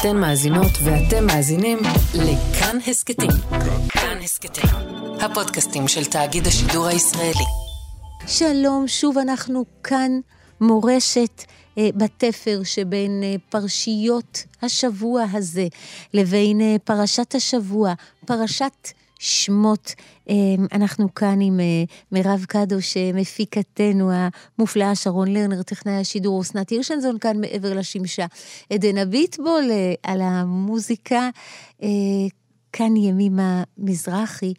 אתן מאזינות ואתם מאזינים לכאן הסכתים. כאן הסכתים, הפודקאסטים של תאגיד השידור הישראלי. שלום, שוב אנחנו כאן, מורשת. אה, בתפר שבין אה, פרשיות השבוע הזה לבין אה, פרשת השבוע, פרשת שמות. אנחנו כאן עם מירב קדוש, מפיקתנו המופלאה, שרון לרנר, טכנאי השידור, אסנת הירשנזון כאן מעבר לשמשה. עדן הביטבול על המוזיקה. כאן ימימה מזרחי,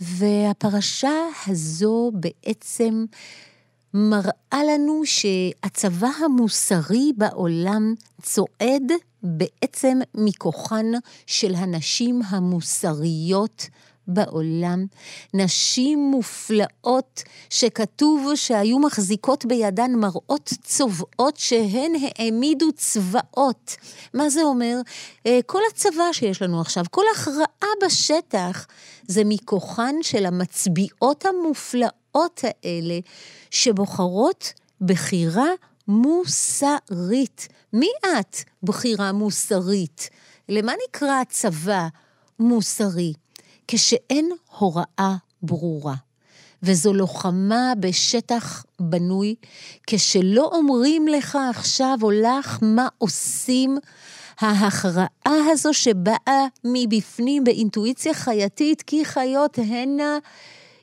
והפרשה הזו בעצם מראה לנו שהצבא המוסרי בעולם צועד בעצם מכוחן של הנשים המוסריות בעולם. נשים מופלאות שכתוב שהיו מחזיקות בידן מראות צובעות שהן העמידו צבאות. מה זה אומר? אה, כל הצבא שיש לנו עכשיו, כל הכרעה בשטח, זה מכוחן של המצביעות המופלאות האלה, שבוחרות בחירה מוסרית. מי את בחירה מוסרית? למה נקרא הצבא מוסרי? כשאין הוראה ברורה. וזו לוחמה בשטח בנוי, כשלא אומרים לך עכשיו או לך מה עושים, ההכרעה הזו שבאה מבפנים באינטואיציה חייתית, כי חיות הנה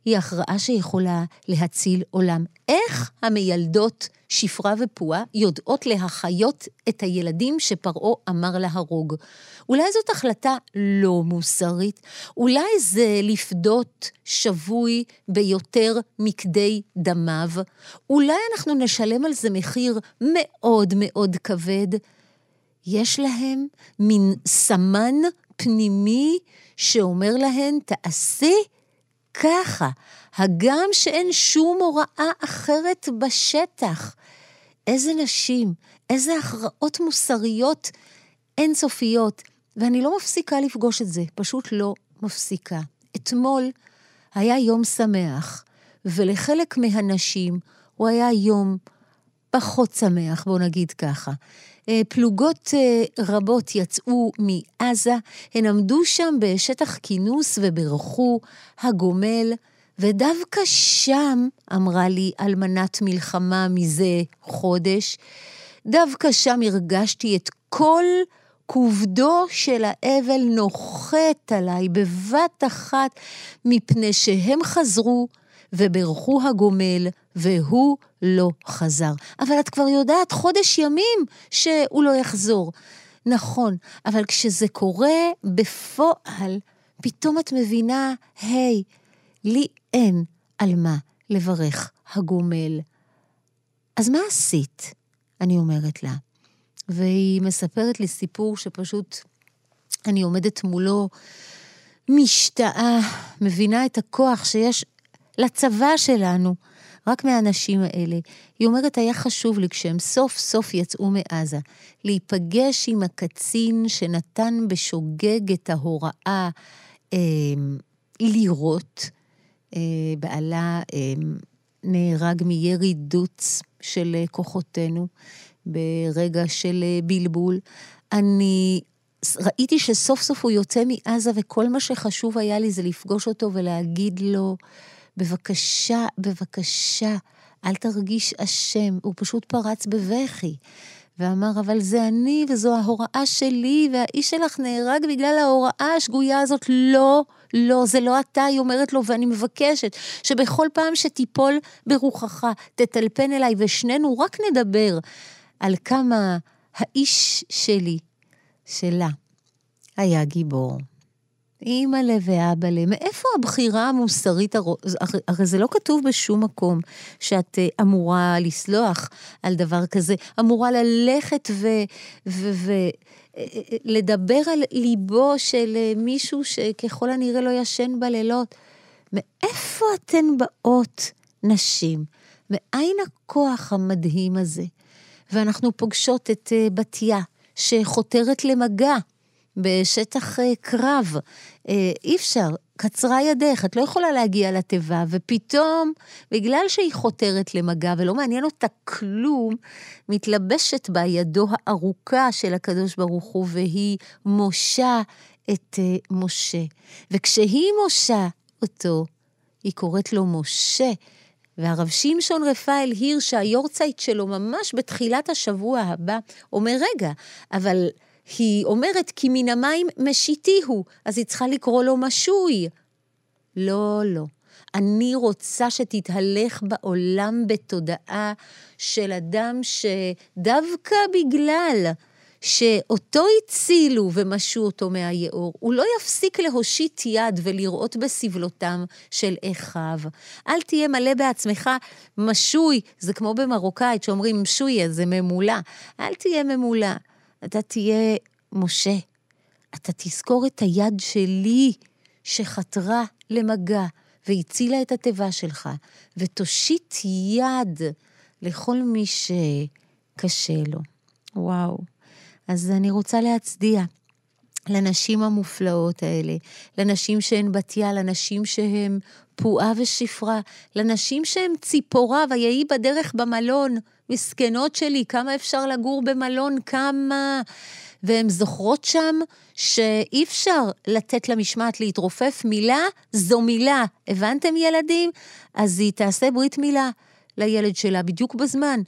היא הכרעה שיכולה להציל עולם. איך המיילדות שפרה ופועה יודעות להחיות את הילדים שפרעה אמר להרוג? אולי זאת החלטה לא מוסרית? אולי זה לפדות שבוי ביותר מכדי דמיו? אולי אנחנו נשלם על זה מחיר מאוד מאוד כבד? יש להם מין סמן פנימי שאומר להן, תעשי ככה, הגם שאין שום הוראה אחרת בשטח. איזה נשים, איזה הכרעות מוסריות אינסופיות, ואני לא מפסיקה לפגוש את זה, פשוט לא מפסיקה. אתמול היה יום שמח, ולחלק מהנשים הוא היה יום פחות שמח, בוא נגיד ככה. אה, פלוגות אה, רבות יצאו מעזה, הן עמדו שם בשטח כינוס וברכו הגומל, ודווקא שם, אמרה לי אלמנת מלחמה מזה חודש, דווקא שם הרגשתי את כל כובדו של האבל נוחת עליי בבת אחת, מפני שהם חזרו וברכו הגומל, והוא לא חזר. אבל את כבר יודעת חודש ימים שהוא לא יחזור. נכון, אבל כשזה קורה בפועל, פתאום את מבינה, היי, hey, לי אין על מה לברך הגומל. אז מה עשית? אני אומרת לה. והיא מספרת לי סיפור שפשוט אני עומדת מולו, משתאה, מבינה את הכוח שיש לצבא שלנו, רק מהאנשים האלה. היא אומרת, היה חשוב לי כשהם סוף סוף יצאו מעזה, להיפגש עם הקצין שנתן בשוגג את ההוראה אה, לירות. אה, בעלה אה, נהרג מירי דוץ של אה, כוחותינו ברגע של בלבול. אני ראיתי שסוף סוף הוא יוצא מעזה, וכל מה שחשוב היה לי זה לפגוש אותו ולהגיד לו, בבקשה, בבקשה, אל תרגיש אשם. הוא פשוט פרץ בבכי. ואמר, אבל זה אני וזו ההוראה שלי, והאיש שלך נהרג בגלל ההוראה השגויה הזאת. לא, לא, זה לא אתה, היא אומרת לו, ואני מבקשת שבכל פעם שתיפול ברוחך, תטלפן אליי, ושנינו רק נדבר על כמה האיש שלי, שלה, היה גיבור. אימא'לה ואבא'לה, מאיפה הבחירה המוסרית, הרי זה לא כתוב בשום מקום שאת אה, אמורה לסלוח על דבר כזה, אמורה ללכת ולדבר על ליבו של אה, מישהו שככל הנראה לא ישן בלילות. מאיפה אתן באות, נשים? מאין הכוח המדהים הזה? ואנחנו פוגשות את אה, בתיה, שחותרת למגע בשטח קרב. אי אפשר קצרה ידך, את לא יכולה להגיע לתיבה, ופתאום, בגלל שהיא חותרת למגע ולא מעניין אותה כלום, מתלבשת בה ידו הארוכה של הקדוש ברוך הוא, והיא מושה את uh, משה. וכשהיא מושה אותו, היא קוראת לו משה. והרב שמשון רפאל הירש, היורצייט שלו, ממש בתחילת השבוע הבא, אומר, רגע, אבל היא אומרת, כי מן המים משיתי הוא, אז היא צריכה לקרוא לו משוי. לא, לא. אני רוצה שתתהלך בעולם בתודעה של אדם שדווקא בגלל שאותו הצילו ומשו אותו מהיאור, הוא לא יפסיק להושיט יד ולראות בסבלותם של אחיו. אל תהיה מלא בעצמך משוי, זה כמו במרוקאית שאומרים משויה, זה ממולה. אל תהיה ממולה, אתה תהיה משה. אתה תזכור את היד שלי שחתרה למגע והצילה את התיבה שלך, ותושיט יד לכל מי שקשה לו. וואו. אז אני רוצה להצדיע לנשים המופלאות האלה, לנשים שהן בתיה, לנשים שהן פועה ושפרה, לנשים שהן ציפורה, ויהי בדרך במלון. מסכנות שלי, כמה אפשר לגור במלון, כמה... והן זוכרות שם שאי אפשר לתת למשמעת להתרופף, מילה זו מילה. הבנתם ילדים? אז היא תעשה ברית מילה לילד שלה בדיוק בזמן.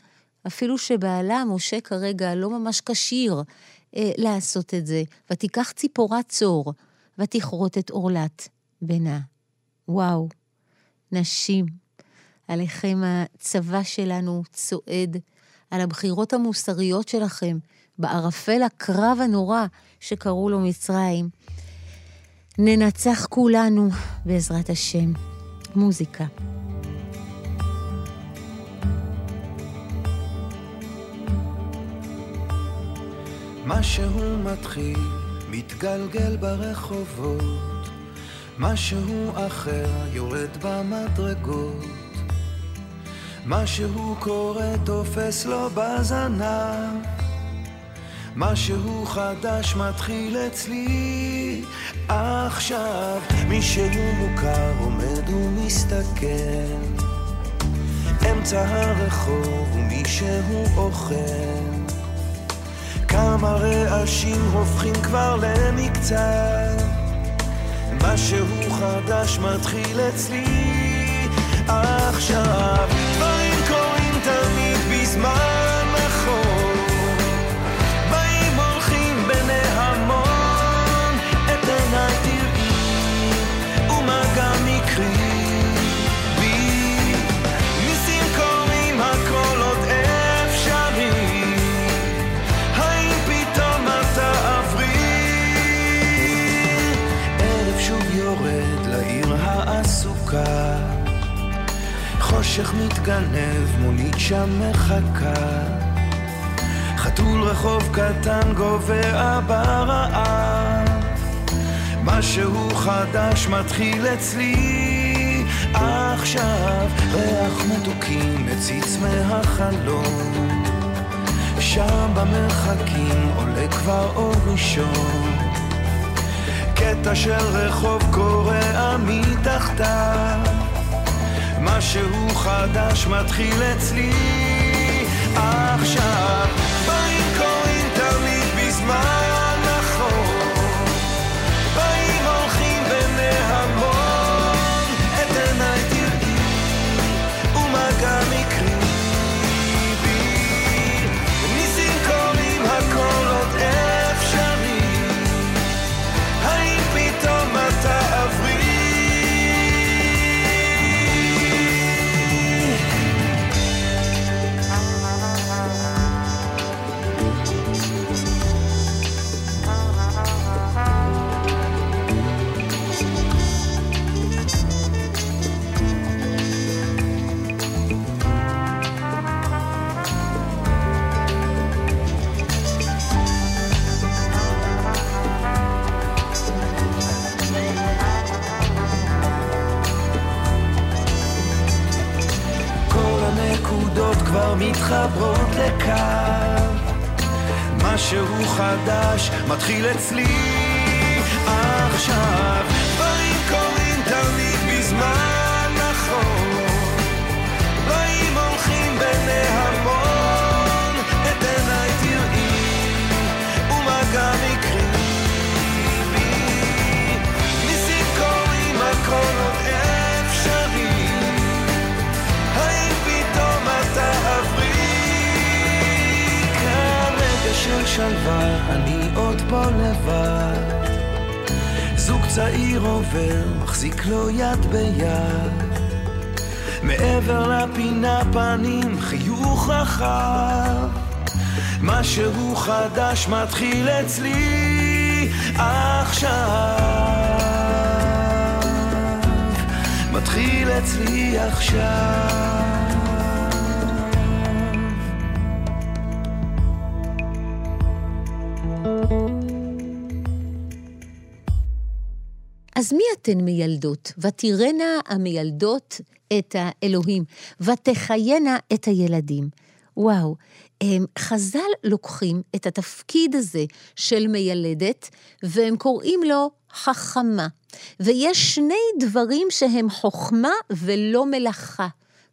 אפילו שבעלה, משה כרגע, לא ממש כשיר אה, לעשות את זה. ותיקח ציפורה צור, ותכרות את עורלת בנה. וואו, נשים, עליכם הצבא שלנו צועד, על הבחירות המוסריות שלכם, בערפל הקרב הנורא שקראו לו מצרים. ננצח כולנו, בעזרת השם. מוזיקה. משהו מתחיל, מתגלגל ברחובות, משהו אחר יורד במדרגות, משהו קורה תופס לו בזנב, משהו חדש מתחיל אצלי. עכשיו, מישהו מוכר עומד ומסתכל, אמצע הרחוב ומישהו אוכל כמה רעשים הופכים כבר למקצת. משהו חדש מתחיל אצלי. עכשיו עסוקה חושך מתגנב, מונית שם מחכה. חתול רחוב קטן גובע ברעב משהו חדש מתחיל אצלי. עכשיו ריח מתוקים מציץ מהחלום שם במרחקים עולה כבר אור ראשון קטע של רחוב קורע מתחתיו משהו חדש מתחיל אצלי. עכשיו לפינה פנים, חיוך רחב. משהו חדש מתחיל אצלי עכשיו. מתחיל אצלי עכשיו. אז מי אתן מיילדות? ותראנה המיילדות את האלוהים, ותחיינה את הילדים. וואו, הם, חז"ל לוקחים את התפקיד הזה של מיילדת, והם קוראים לו חכמה. ויש שני דברים שהם חוכמה ולא מלאכה.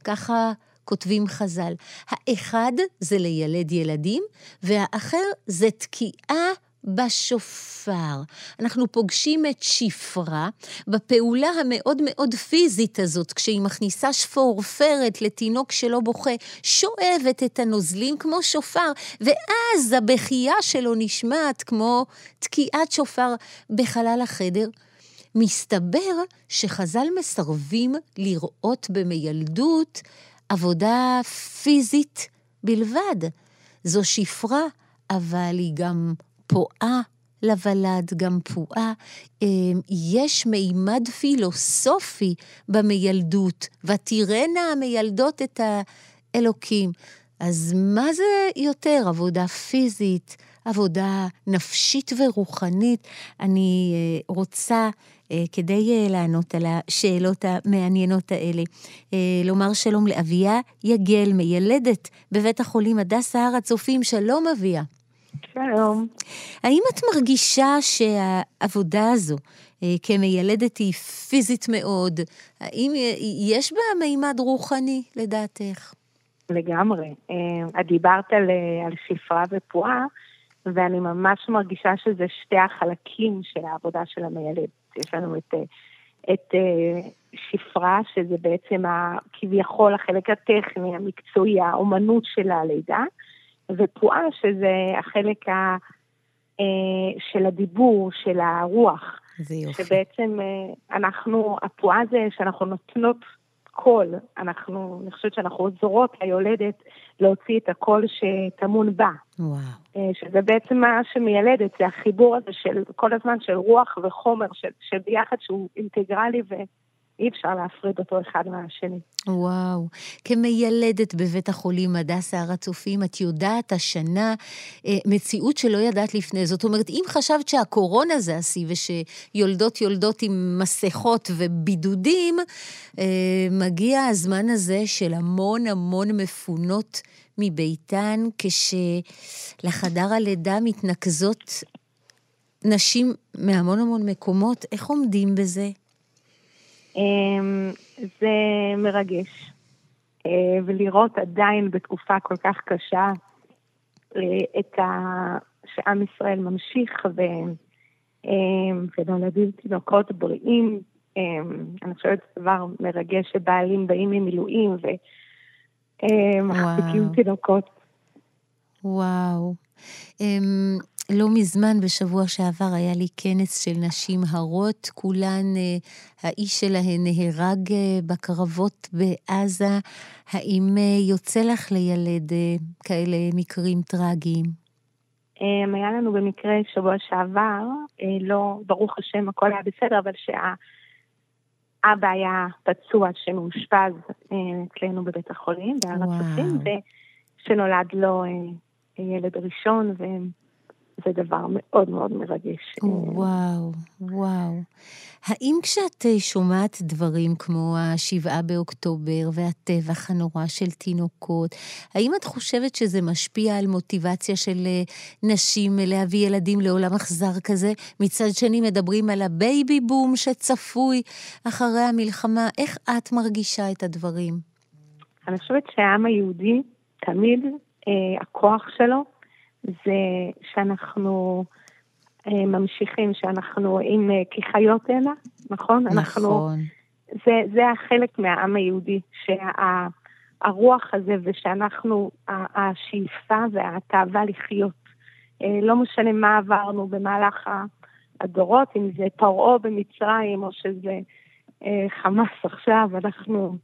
ככה כותבים חז"ל. האחד זה לילד ילדים, והאחר זה תקיעה בשופר. אנחנו פוגשים את שפרה בפעולה המאוד מאוד פיזית הזאת, כשהיא מכניסה שפורפרת לתינוק שלא בוכה, שואבת את הנוזלים כמו שופר, ואז הבכייה שלו נשמעת כמו תקיעת שופר בחלל החדר. מסתבר שחז"ל מסרבים לראות במיילדות עבודה פיזית בלבד. זו שפרה, אבל היא גם פועה לוולד, גם פועה. אמ, יש מימד פילוסופי במיילדות, ותראנה המיילדות את האלוקים. אז מה זה יותר? עבודה פיזית, עבודה נפשית ורוחנית. אני אה, רוצה, אה, כדי אה, לענות על השאלות המעניינות האלה, לומר שלום לאביה יגל, מיילדת בבית החולים הדסה הר הצופים. שלום, אביה. שלום. האם את מרגישה שהעבודה הזו אה, כמיילדת היא פיזית מאוד? האם יש בה מימד רוחני, לדעתך? לגמרי. אה, את דיברת על, אה, על שפרה ופועה, ואני ממש מרגישה שזה שתי החלקים של העבודה של המיילדת. יש לנו את, את שפרה, שזה בעצם כביכול החלק הטכני, המקצועי, האומנות של הלידה, ופועה, שזה החלק ה, אה, של הדיבור, של הרוח. זה יופי. שבעצם אה, אנחנו, הפועה זה שאנחנו נותנות קול, אנחנו, אני חושבת שאנחנו עוזרות ליולדת להוציא את הקול שטמון בה. וואו. אה, שזה בעצם מה שמיילדת, זה החיבור הזה של כל הזמן של רוח וחומר, של, של ביחד שהוא אינטגרלי ו... אי אפשר להפריד אותו אחד מהשני. וואו. כמיילדת בבית החולים הדסה הר הצופים, את יודעת השנה אה, מציאות שלא ידעת לפני. זאת אומרת, אם חשבת שהקורונה זה השיא ושיולדות יולדות עם מסכות ובידודים, אה, מגיע הזמן הזה של המון המון מפונות מביתן, כשלחדר הלידה מתנקזות נשים מהמון המון מקומות. איך עומדים בזה? אמ, זה מרגש. אה, ולראות עדיין בתקופה כל כך קשה אה, את ה... שעם ישראל ממשיך ו... אמ, ונולדים תינוקות בריאים. אמ, אני חושבת שזה דבר מרגש שבעלים באים ממילואים ומחזיקים תינוקות. וואו. לא מזמן, בשבוע שעבר, היה לי כנס של נשים הרות, כולן, אה, האיש שלהן נהרג אה, בקרבות בעזה. האם אה, יוצא לך לילד כאלה מקרים טרגיים? היה לנו במקרה שבוע שעבר, לא, ברוך השם, הכל היה בסדר, אבל שהאבא היה פצוע שמאושפז אצלנו בבית החולים, בהר הצופים, ושנולד לו ילד ראשון, והם... זה דבר מאוד מאוד מרגש. וואו, וואו. האם כשאת אה, שומעת דברים כמו השבעה באוקטובר והטבח הנורא של תינוקות, האם את חושבת שזה משפיע על מוטיבציה של אה, נשים להביא ילדים לעולם אכזר כזה? מצד שני מדברים על הבייבי בום שצפוי אחרי המלחמה. איך את מרגישה את הדברים? אני חושבת שהעם היהודי, תמיד אה, הכוח שלו זה שאנחנו אה, ממשיכים, שאנחנו עם אה, כחיות הנה, נכון? נכון. אנחנו, זה, זה החלק מהעם היהודי, שהרוח שה, הזה ושאנחנו, השאיפה והתאווה לחיות אה, לא משנה מה עברנו במהלך הדורות, אם זה פרעה במצרים או שזה חמאס עכשיו, אנחנו,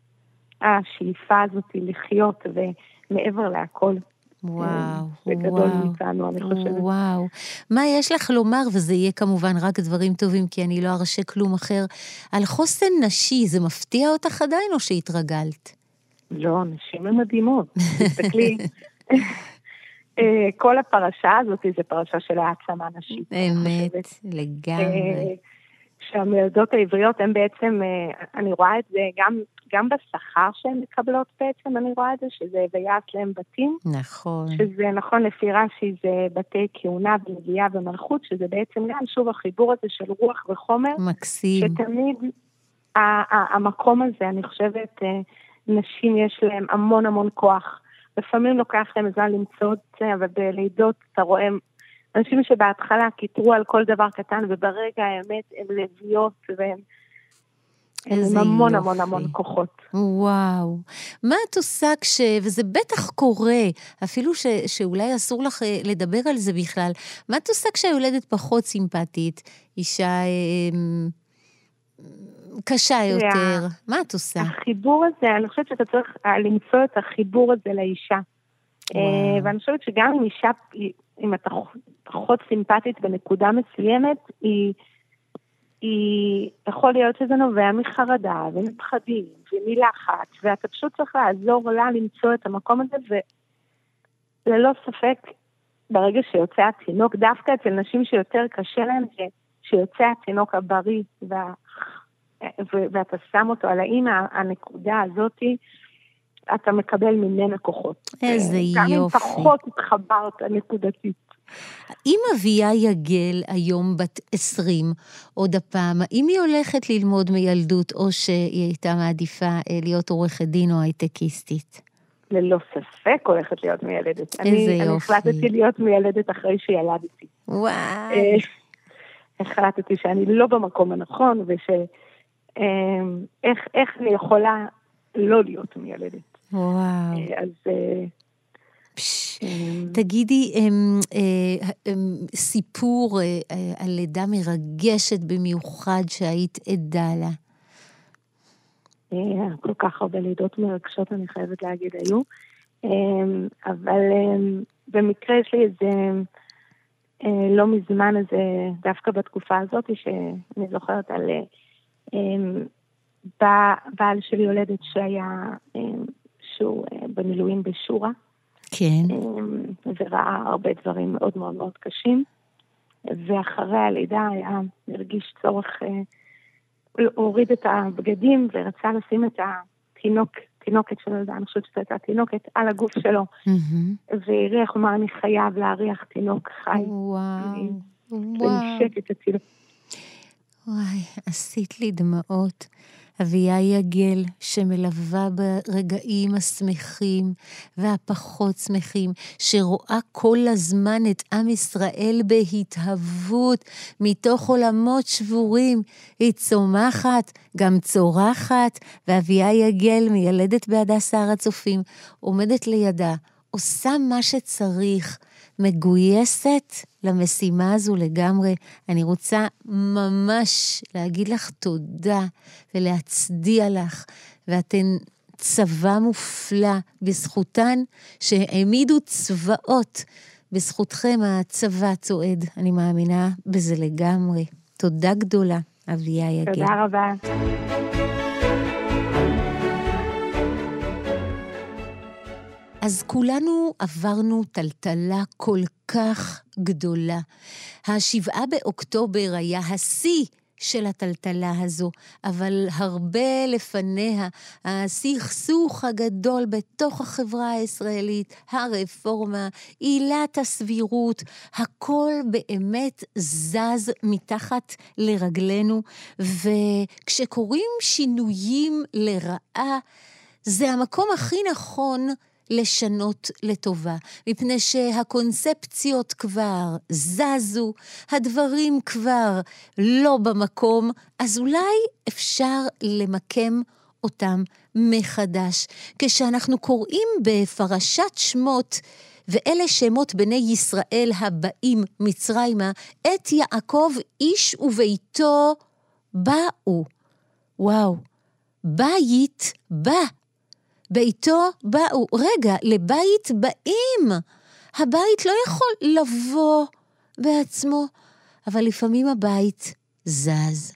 השאיפה הזאת היא לחיות ומעבר להכל. וואו, זה גדול וואו. מאיתנו, אני חושבת. וואו. מה יש לך לומר, וזה יהיה כמובן רק דברים טובים, כי אני לא ארשה כלום אחר, על חוסן נשי, זה מפתיע אותך עדיין או שהתרגלת? לא, נשים הן מדהימות. תסתכלי, אה, כל הפרשה הזאת זה פרשה של העצמה נשית. אמת. לגמרי. שהמילדות העבריות הן בעצם, אה, אני רואה את זה גם, גם בשכר שהן מקבלות בעצם, אני רואה את זה, שזה ויעש להם בתים, נכון. שזה נכון לפי רש"י זה בתי כהונה ונביאה ומלכות, שזה בעצם גם שוב החיבור הזה של רוח וחומר, מקסים. שתמיד המקום הזה, אני חושבת, אה, נשים יש להם המון המון כוח. לפעמים לוקח להם זמן למצוא את זה, אבל בלידות אתה רואה אנשים שבהתחלה קיטרו על כל דבר קטן, וברגע האמת הם לביאות והם הם איזה עם המון יופי. המון המון כוחות. וואו. מה את עושה כש... וזה בטח קורה, אפילו ש... שאולי אסור לך אה, לדבר על זה בכלל. מה את עושה כשהיולדת פחות סימפטית? אישה אה, קשה יותר? מה את עושה? החיבור הזה, אני חושבת שאתה צריך אה, למצוא את החיבור הזה לאישה. וואו. אה, ואני חושבת שגם אם אישה, אם אתה פחות סימפטית בנקודה מסוימת, היא, היא, יכול להיות שזה נובע מחרדה ומפחדים ומלחץ, ואתה פשוט צריך לעזור לה למצוא את המקום הזה, וללא ספק, ברגע שיוצא התינוק, דווקא אצל נשים שיותר קשה להן, שיוצא התינוק הבריא, וה, ו- ואתה שם אותו על האמא, הנקודה הזאתי, אתה מקבל ממנה כוחות. איזה גם אם יופי. פחות התחברת נקודתית. אם אביה יגל היום בת 20, עוד הפעם, האם היא הולכת ללמוד מילדות, או שהיא הייתה מעדיפה אה, להיות עורכת דין או הייטקיסטית? ללא ספק הולכת להיות מיילדת. איזה אני, אני יופי. החלטתי להיות מיילדת אחרי שילדתי. וואי. אה, החלטתי שאני לא במקום הנכון, וש... אה, איך, איך אני יכולה לא להיות מיילדת. וואו. אה, אז... אה, פש. אה, תגידי, אה, סיפור אה, אה, על לידה מרגשת במיוחד שהיית עדה לה. כל כך הרבה לידות מרגשות, אני חייבת להגיד, היו. אבל במקרה יש לי איזה, לא מזמן איזה, דווקא בתקופה הזאת, שאני זוכרת על בע- בעל שלי יולדת שהיה, שהוא במילואים בשורה, כן. אה, וראה הרבה דברים מאוד מאוד מאוד קשים. ואחרי הלידה היה, הרגיש צורך, אה, הוא הוריד את הבגדים ורצה לשים את התינוק, תינוקת שלו, אני חושבת שזו הייתה תינוקת, על הגוף שלו. והריח, הוא אמר, אני חייב להריח תינוק חי. וואו. וואו. ונשק את התינוק. וואי, עשית לי דמעות. אביה יגל, שמלווה ברגעים השמחים והפחות שמחים, שרואה כל הזמן את עם ישראל בהתהוות, מתוך עולמות שבורים. היא צומחת, גם צורחת, ואביה יגל, מיילדת בהדסה הר הצופים, עומדת לידה, עושה מה שצריך. מגויסת למשימה הזו לגמרי. אני רוצה ממש להגיד לך תודה ולהצדיע לך, ואתן צבא מופלא בזכותן שהעמידו צבאות. בזכותכם הצבא צועד, אני מאמינה בזה לגמרי. תודה גדולה, אביה יגל. תודה רבה. אז כולנו עברנו טלטלה כל כך גדולה. השבעה באוקטובר היה השיא של הטלטלה הזו, אבל הרבה לפניה, הסכסוך הגדול בתוך החברה הישראלית, הרפורמה, עילת הסבירות, הכל באמת זז מתחת לרגלינו, וכשקורים שינויים לרעה, זה המקום הכי נכון לשנות לטובה, מפני שהקונספציות כבר זזו, הדברים כבר לא במקום, אז אולי אפשר למקם אותם מחדש. כשאנחנו קוראים בפרשת שמות, ואלה שמות בני ישראל הבאים מצרימה, את יעקב איש וביתו באו. וואו, בית בא. ביתו באו. רגע, לבית באים. הבית לא יכול לבוא בעצמו, אבל לפעמים הבית זז.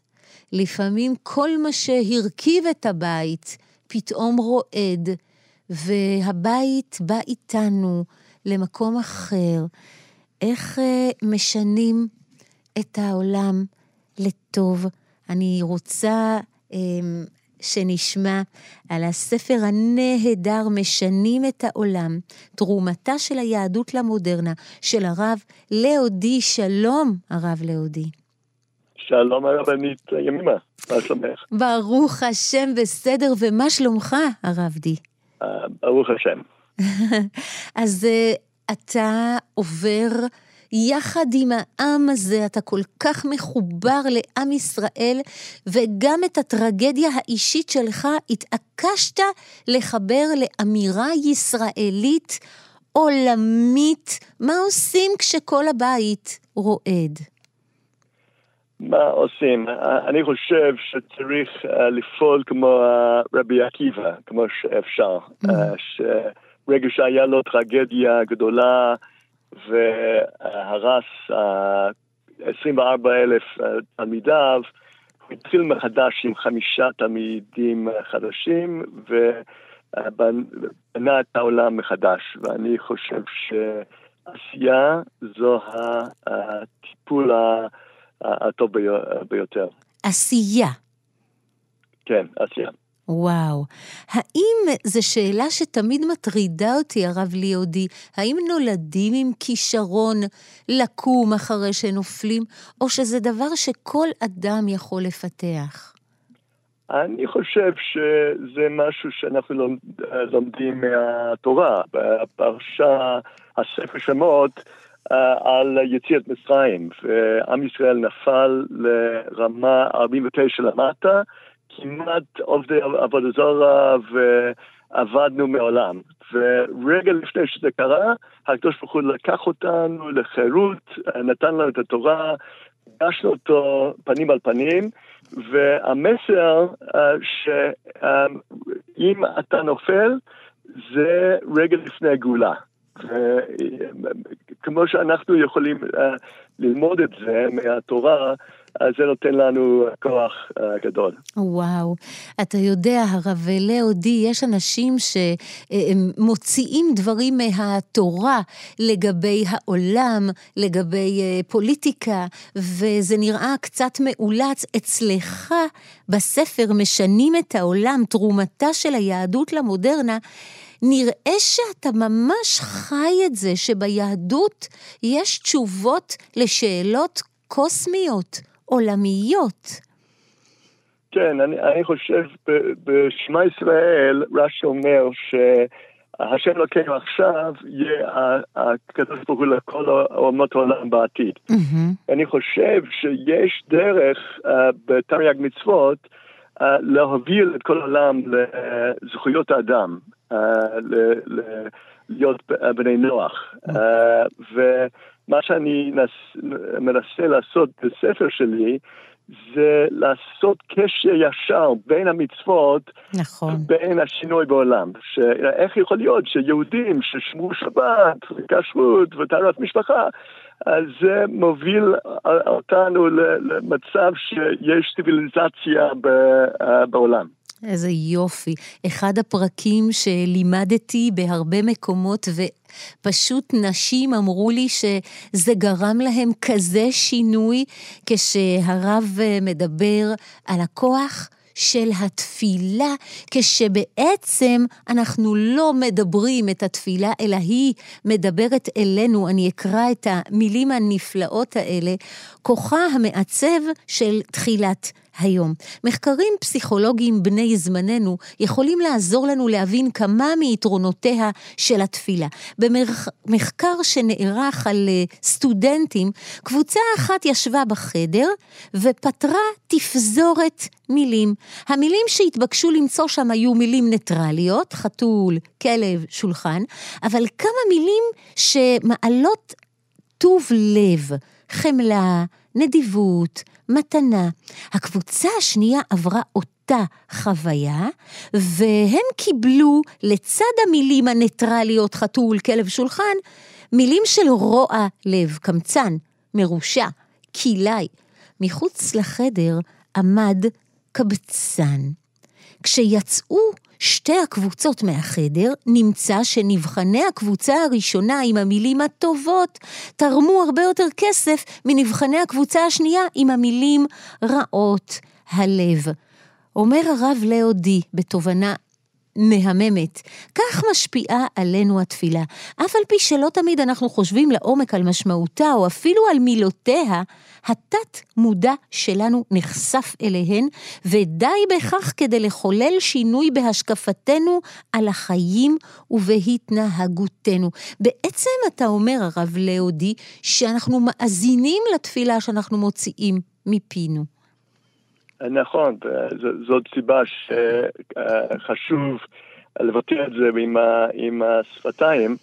לפעמים כל מה שהרכיב את הבית פתאום רועד, והבית בא איתנו למקום אחר. איך אה, משנים את העולם לטוב? אני רוצה אה, שנשמע על הספר הנהדר משנים את העולם, תרומתה של היהדות למודרנה, של הרב לאודי. שלום, הרב לאודי. שלום הרבנית ימימה, מה שלומך? ברוך השם בסדר, ומה שלומך, הרב די? Uh, ברוך השם. אז uh, אתה עובר יחד עם העם הזה, אתה כל כך מחובר לעם ישראל, וגם את הטרגדיה האישית שלך התעקשת לחבר לאמירה ישראלית עולמית. מה עושים כשכל הבית רועד? מה עושים? אני חושב שצריך לפעול כמו רבי עקיבא, כמו שאפשר. Mm. שרגע שהיה לו טרגדיה גדולה, והרס 24 אלף תלמידיו, הוא התחיל מחדש עם חמישה תלמידים חדשים, ובנה את העולם מחדש. ואני חושב שעשייה זו הטיפול הטוב ביותר. עשייה. כן, עשייה. וואו. האם, זו שאלה שתמיד מטרידה אותי, הרב ליאודי, האם נולדים עם כישרון לקום אחרי שנופלים, או שזה דבר שכל אדם יכול לפתח? אני חושב שזה משהו שאנחנו לומדים מהתורה. בפרשה, הספר שמות, על יציאת מצרים, ועם ישראל נפל לרמה 49 למטה, כמעט עובדי עבודה זרה ועבדנו מעולם. ורגע לפני שזה קרה, הקדוש ברוך הוא לקח אותנו לחירות, נתן לנו את התורה, פגשנו אותו פנים על פנים, והמסר שאם אתה נופל, זה רגע לפני הגאולה. כמו שאנחנו יכולים uh, ללמוד את זה מהתורה, אז זה נותן לנו כוח uh, גדול. וואו, אתה יודע, הרב לאודי, יש אנשים שמוציאים דברים מהתורה לגבי העולם, לגבי uh, פוליטיקה, וזה נראה קצת מאולץ. אצלך בספר משנים את העולם, תרומתה של היהדות למודרנה. נראה שאתה ממש חי את זה, שביהדות יש תשובות לשאלות קוסמיות, עולמיות. כן, אני, אני חושב בשמע ישראל, רש"י אומר שהשם אלוקינו עכשיו יהיה הקדוש ברוך הוא לכל אומות העולם בעתיד. Mm-hmm. אני חושב שיש דרך uh, בתרי"ג מצוות uh, להוביל את כל העולם לזכויות האדם. להיות בני נוח. ומה שאני מנסה לעשות בספר שלי, זה לעשות קשר ישר בין המצוות, נכון. בין השינוי בעולם. איך יכול להיות שיהודים ששמרו שבת, כשרות וטהרת משפחה, אז זה מוביל אותנו למצב שיש ציוויליזציה בעולם. איזה יופי. אחד הפרקים שלימדתי בהרבה מקומות, ופשוט נשים אמרו לי שזה גרם להם כזה שינוי, כשהרב מדבר על הכוח של התפילה, כשבעצם אנחנו לא מדברים את התפילה, אלא היא מדברת אלינו. אני אקרא את המילים הנפלאות האלה. כוחה המעצב של תחילת היום. מחקרים פסיכולוגיים בני זמננו יכולים לעזור לנו להבין כמה מיתרונותיה של התפילה. במחקר שנערך על אה, סטודנטים, קבוצה אחת ישבה בחדר ופתרה תפזורת מילים. המילים שהתבקשו למצוא שם היו מילים ניטרליות, חתול, כלב, שולחן, אבל כמה מילים שמעלות טוב לב, חמלה, נדיבות, מתנה. הקבוצה השנייה עברה אותה חוויה, והם קיבלו, לצד המילים הניטרליות, חתול, כלב, שולחן, מילים של רוע לב, קמצן, מרושע, כלאי. מחוץ לחדר עמד קבצן. כשיצאו שתי הקבוצות מהחדר, נמצא שנבחני הקבוצה הראשונה עם המילים הטובות תרמו הרבה יותר כסף מנבחני הקבוצה השנייה עם המילים רעות הלב. אומר הרב לאודי בתובנה מהממת. כך משפיעה עלינו התפילה. אף על פי שלא תמיד אנחנו חושבים לעומק על משמעותה, או אפילו על מילותיה, התת-מודע שלנו נחשף אליהן, ודי בכך כדי לחולל שינוי בהשקפתנו על החיים ובהתנהגותנו. בעצם אתה אומר, הרב לאודי, שאנחנו מאזינים לתפילה שאנחנו מוציאים מפינו. נכון, זאת סיבה שחשוב לבטא את זה עם, עם השפתיים.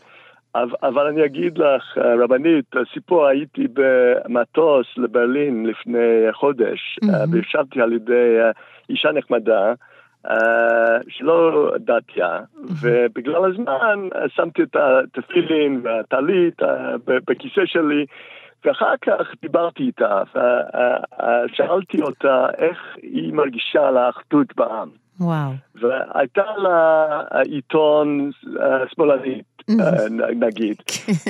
אבל אני אגיד לך, רבנית, סיפור, הייתי במטוס לברלין לפני חודש, mm-hmm. וישבתי על ידי אישה נחמדה, שלא דתיה, mm-hmm. ובגלל הזמן שמתי את התפילין והטלית בכיסא שלי, ואחר כך דיברתי איתה, ושאלתי אותה איך היא מרגישה על האחדות בעם. וואו. והייתה לה עיתון שמאלני, נגיד,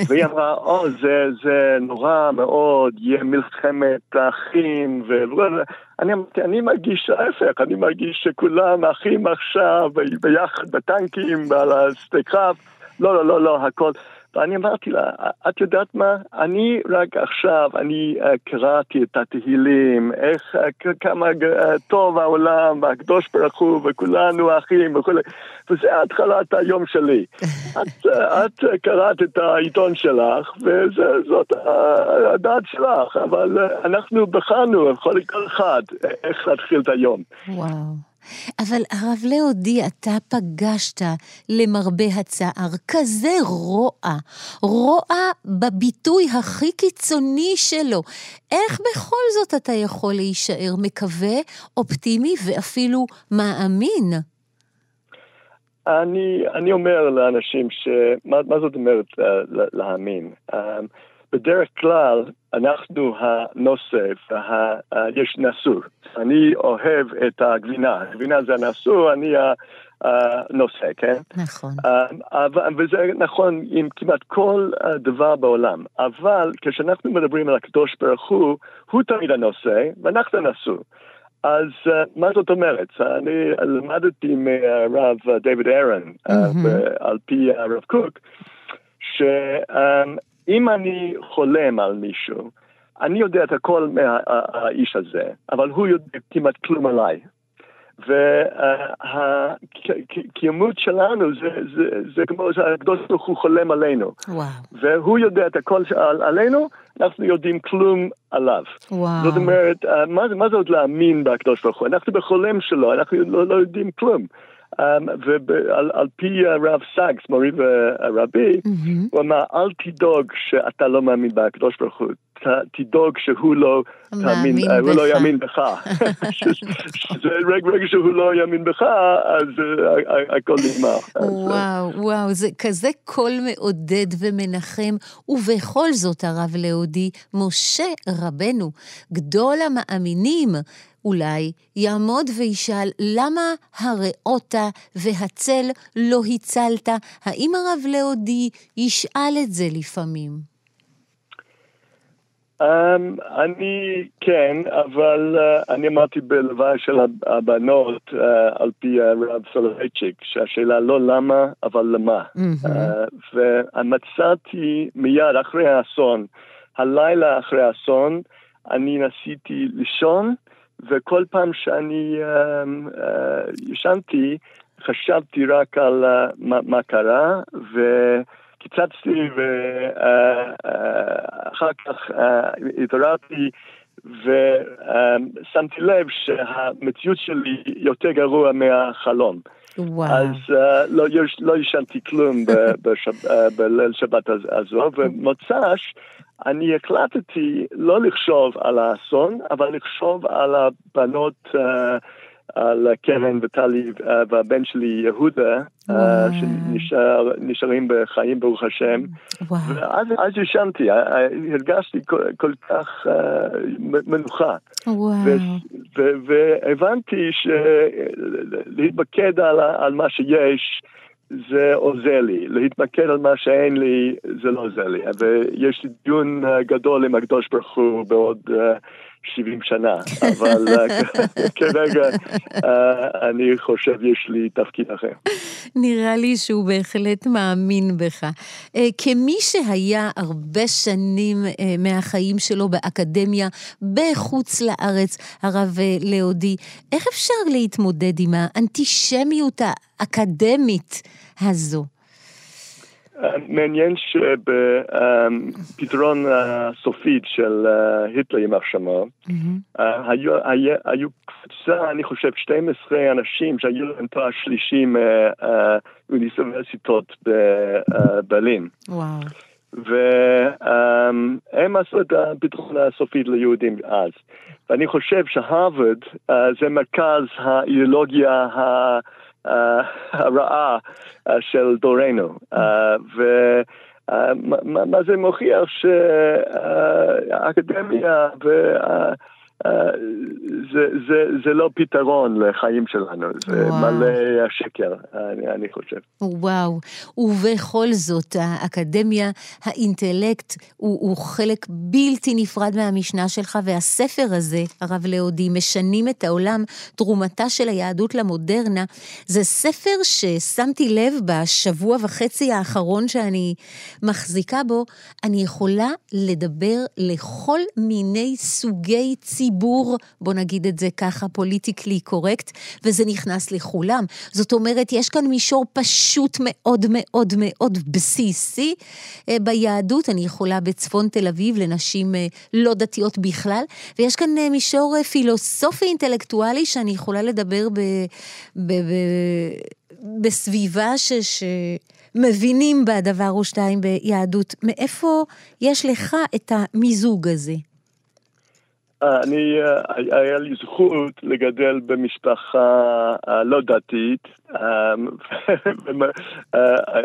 והיא אמרה, או, זה, זה נורא מאוד, יהיה מלחמת אחים, ואני אמרתי, אני מרגיש ההפך, אני מרגיש שכולם אחים עכשיו, ביחד בטנקים ועל השדה קרב, לא, לא, לא, לא, הכל. ואני אמרתי לה, את יודעת מה? אני רק עכשיו, אני uh, קראתי את התהילים, איך, uh, כמה uh, טוב העולם, והקדוש ברוך הוא, וכולנו אחים וכולי, וזה התחלת היום שלי. את, את קראת את העיתון שלך, וזאת הדעת שלך, אבל אנחנו בחרנו, כל אחד, איך להתחיל את היום. וואו. אבל הרב לאודי, אתה פגשת, למרבה הצער, כזה רוע, רוע בביטוי הכי קיצוני שלו. איך בכל זאת אתה יכול להישאר מקווה, אופטימי ואפילו מאמין? אני, אני אומר לאנשים, מה, מה זאת אומרת uh, להאמין? בדרך כלל אנחנו הנוסף, יש נשוא. אני אוהב את הגבינה, הגבינה זה הנשוא, אני הנושא, כן? נכון. וזה נכון עם כמעט כל דבר בעולם. אבל כשאנחנו מדברים על הקדוש ברוך הוא, הוא תמיד הנושא ואנחנו הנשוא. אז uh, מה זאת אומרת? אני למדתי מהרב דיוויד ארן, mm-hmm. uh, על פי הרב קוק, ש... Um, אם אני חולם על מישהו, אני יודע את הכל מהאיש הזה, אבל הוא יודע כמעט כלום עליי. והקיימות שלנו זה, זה, זה כמו שהקדוש ברוך הוא חולם עלינו. וואו. והוא יודע את הכל על, עלינו, אנחנו יודעים כלום עליו. וואו. זאת אומרת, מה, מה זה עוד להאמין בקדוש ברוך הוא? אנחנו בחולם שלו, אנחנו לא, לא יודעים כלום. Um, ועל פי הרב סאקס, מורי ורבי, mm-hmm. הוא אמר, אל תדאג שאתה לא מאמין בקדוש ברוך הוא, תדאג שהוא לא תאמין, uh, הוא לא יאמין בך. רגע שהוא לא יאמין בך, אז uh, הכל נגמר. וואו, וואו, זה כזה קול מעודד ומנחם, ובכל זאת, הרב לאודי, משה רבנו, גדול המאמינים, אולי יעמוד וישאל למה הרעות והצל לא הצלת? האם הרב לאודי ישאל את זה לפעמים? Um, אני כן, אבל uh, אני אמרתי בלוואי של הבנות uh, על פי הרב סולובייצ'יק, שהשאלה לא למה, אבל למה. ומצאתי מיד אחרי האסון, הלילה אחרי האסון, אני ניסיתי לישון, וכל פעם שאני ישנתי, חשבתי רק על מה, מה קרה, וקיצצתי, ואחר כך התעוררתי. ושמתי לב שהמציאות שלי יותר גרוע מהחלום. וואו. אז uh, לא, לא ישנתי כלום בשב, בליל שבת הזו, ומוצ"ש אני החלטתי לא לחשוב על האסון, אבל לחשוב על הבנות uh, על קרן וטלי והבן שלי יהודה, שנשארים בחיים ברוך השם. ואז אז ישנתי, הרגשתי כל, כך מנוחה. והבנתי שלהתמקד על, על מה שיש, זה עוזר לי, להתמקד על מה שאין לי, זה לא עוזר לי. ויש לי דיון גדול עם הקדוש ברוך הוא בעוד 70 שנה, אבל כרגע אני חושב יש לי תפקיד אחר. נראה לי שהוא בהחלט מאמין בך. כמי שהיה הרבה שנים מהחיים שלו באקדמיה בחוץ לארץ, הרב לאודי, איך אפשר להתמודד עם האנטישמיות האקדמית הזו? מעניין שבפתרון הסופית של היטלר, יימח שמו, היו קבוצה, אני חושב, 12 אנשים שהיו להם תואר שלישי מאוניברסיטות בברלין. והם עשו את הפתרון הסופי ליהודים אז. ואני חושב שהרווארד זה מרכז האידיאולוגיה ה... הרעה של דורנו. ומה זה מוכיח שהאקדמיה זה, זה, זה לא פתרון לחיים שלנו, זה וואו. מלא השקר, אני, אני חושב. וואו, ובכל זאת, האקדמיה, האינטלקט, הוא, הוא חלק בלתי נפרד מהמשנה שלך, והספר הזה, הרב לאודי, משנים את העולם, תרומתה של היהדות למודרנה, זה ספר ששמתי לב בשבוע וחצי האחרון שאני מחזיקה בו, אני יכולה לדבר לכל מיני סוגי ציבור. ציבור, בוא נגיד את זה ככה, פוליטיקלי קורקט, וזה נכנס לכולם. זאת אומרת, יש כאן מישור פשוט מאוד מאוד מאוד בסיסי אה, ביהדות. אני יכולה בצפון תל אביב לנשים אה, לא דתיות בכלל, ויש כאן אה, מישור פילוסופי אינטלקטואלי שאני יכולה לדבר ב... ב, ב בסביבה ש... ש... מבינים בה דבר או שתיים ביהדות. מאיפה יש לך את המיזוג הזה? אני, היה לי זכות לגדל במשפחה לא דתית,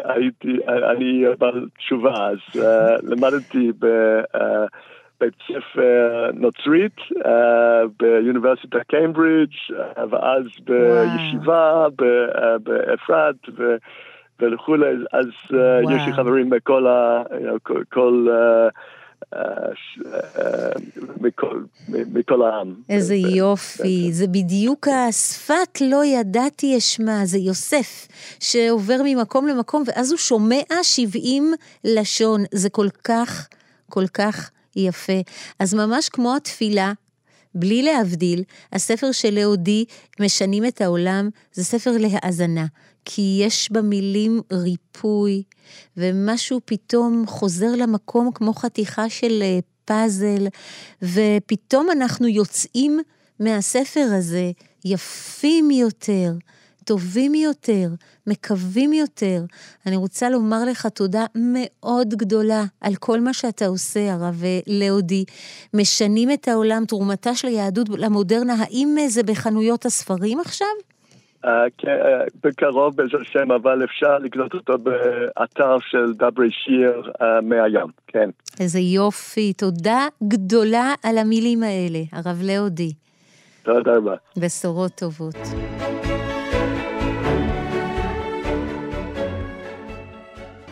הייתי, אני בעל תשובה, אז למדתי בבית ספר נוצרית באוניברסיטת קיימברידג' ואז בישיבה באפרת וכולי, אז יש לי חברים בכל ה... כל, מכל, מכל העם. איזה יופי, זה בדיוק השפת לא ידעתי אשמע, זה יוסף, שעובר ממקום למקום, ואז הוא שומע 70 לשון, זה כל כך, כל כך יפה. אז ממש כמו התפילה, בלי להבדיל, הספר של לאודי, משנים את העולם, זה ספר להאזנה. כי יש במילים ריפוי, ומשהו פתאום חוזר למקום כמו חתיכה של אה, פאזל, ופתאום אנחנו יוצאים מהספר הזה יפים יותר, טובים יותר, מקווים יותר. אני רוצה לומר לך תודה מאוד גדולה על כל מה שאתה עושה, הרב אה, לאודי. משנים את העולם, תרומתה של היהדות למודרנה, האם זה בחנויות הספרים עכשיו? כן, בקרוב בעזרת השם, אבל אפשר לקנות אותו באתר של דברי שיר מהים, כן. איזה יופי, תודה גדולה על המילים האלה, הרב לאודי. תודה רבה. בשורות טובות.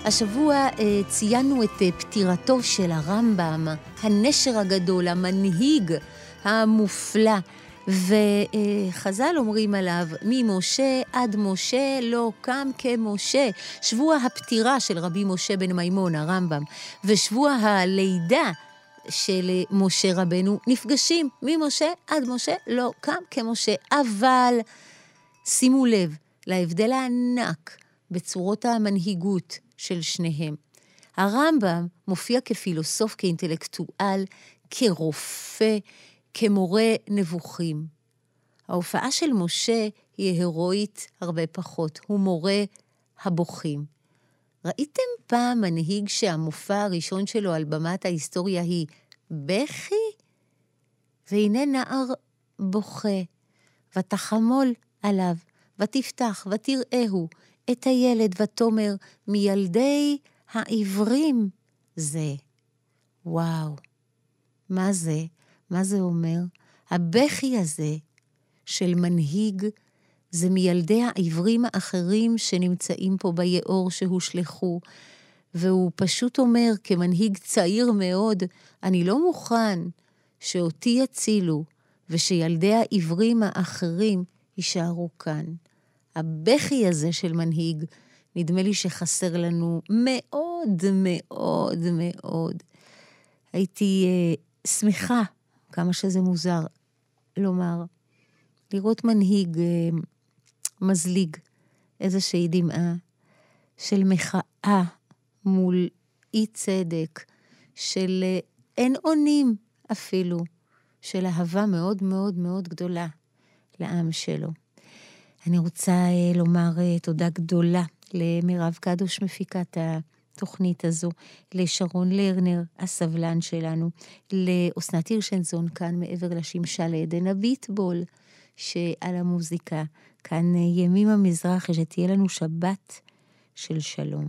השבוע אה, ציינו את אה, פטירתו של הרמב"ם, הנשר הגדול, המנהיג המופלא. וחז"ל אומרים עליו, ממשה עד משה לא קם כמשה. שבוע הפטירה של רבי משה בן מימון, הרמב"ם, ושבוע הלידה של משה רבנו נפגשים ממשה עד משה, לא קם כמשה. אבל שימו לב להבדל הענק בצורות המנהיגות של שניהם. הרמב"ם מופיע כפילוסוף, כאינטלקטואל, כרופא, כמורה נבוכים. ההופעה של משה היא הירואית הרבה פחות, הוא מורה הבוכים. ראיתם פעם מנהיג שהמופע הראשון שלו על במת ההיסטוריה היא בכי? והנה נער בוכה, ותחמול עליו, ותפתח, ותראהו את הילד, ותאמר, מילדי העברים זה. וואו, מה זה? מה זה אומר? הבכי הזה של מנהיג זה מילדי העברים האחרים שנמצאים פה ביאור שהושלכו. והוא פשוט אומר, כמנהיג צעיר מאוד, אני לא מוכן שאותי יצילו ושילדי העברים האחרים יישארו כאן. הבכי הזה של מנהיג, נדמה לי שחסר לנו מאוד מאוד מאוד. הייתי uh, שמחה, כמה שזה מוזר לומר, לראות מנהיג uh, מזליג איזושהי דמעה של מחאה מול אי צדק, של uh, אין אונים אפילו, של אהבה מאוד מאוד מאוד גדולה לעם שלו. אני רוצה uh, לומר uh, תודה גדולה למירב קדוש, מפיקת התוכנית הזו, לשרון לרנר, הסבלן שלנו, לאסנת הירשנזון, כאן מעבר לשמשה לעדן הביטבול, שעל המוזיקה. כאן ימימה מזרחי, שתהיה לנו שבת של שלום.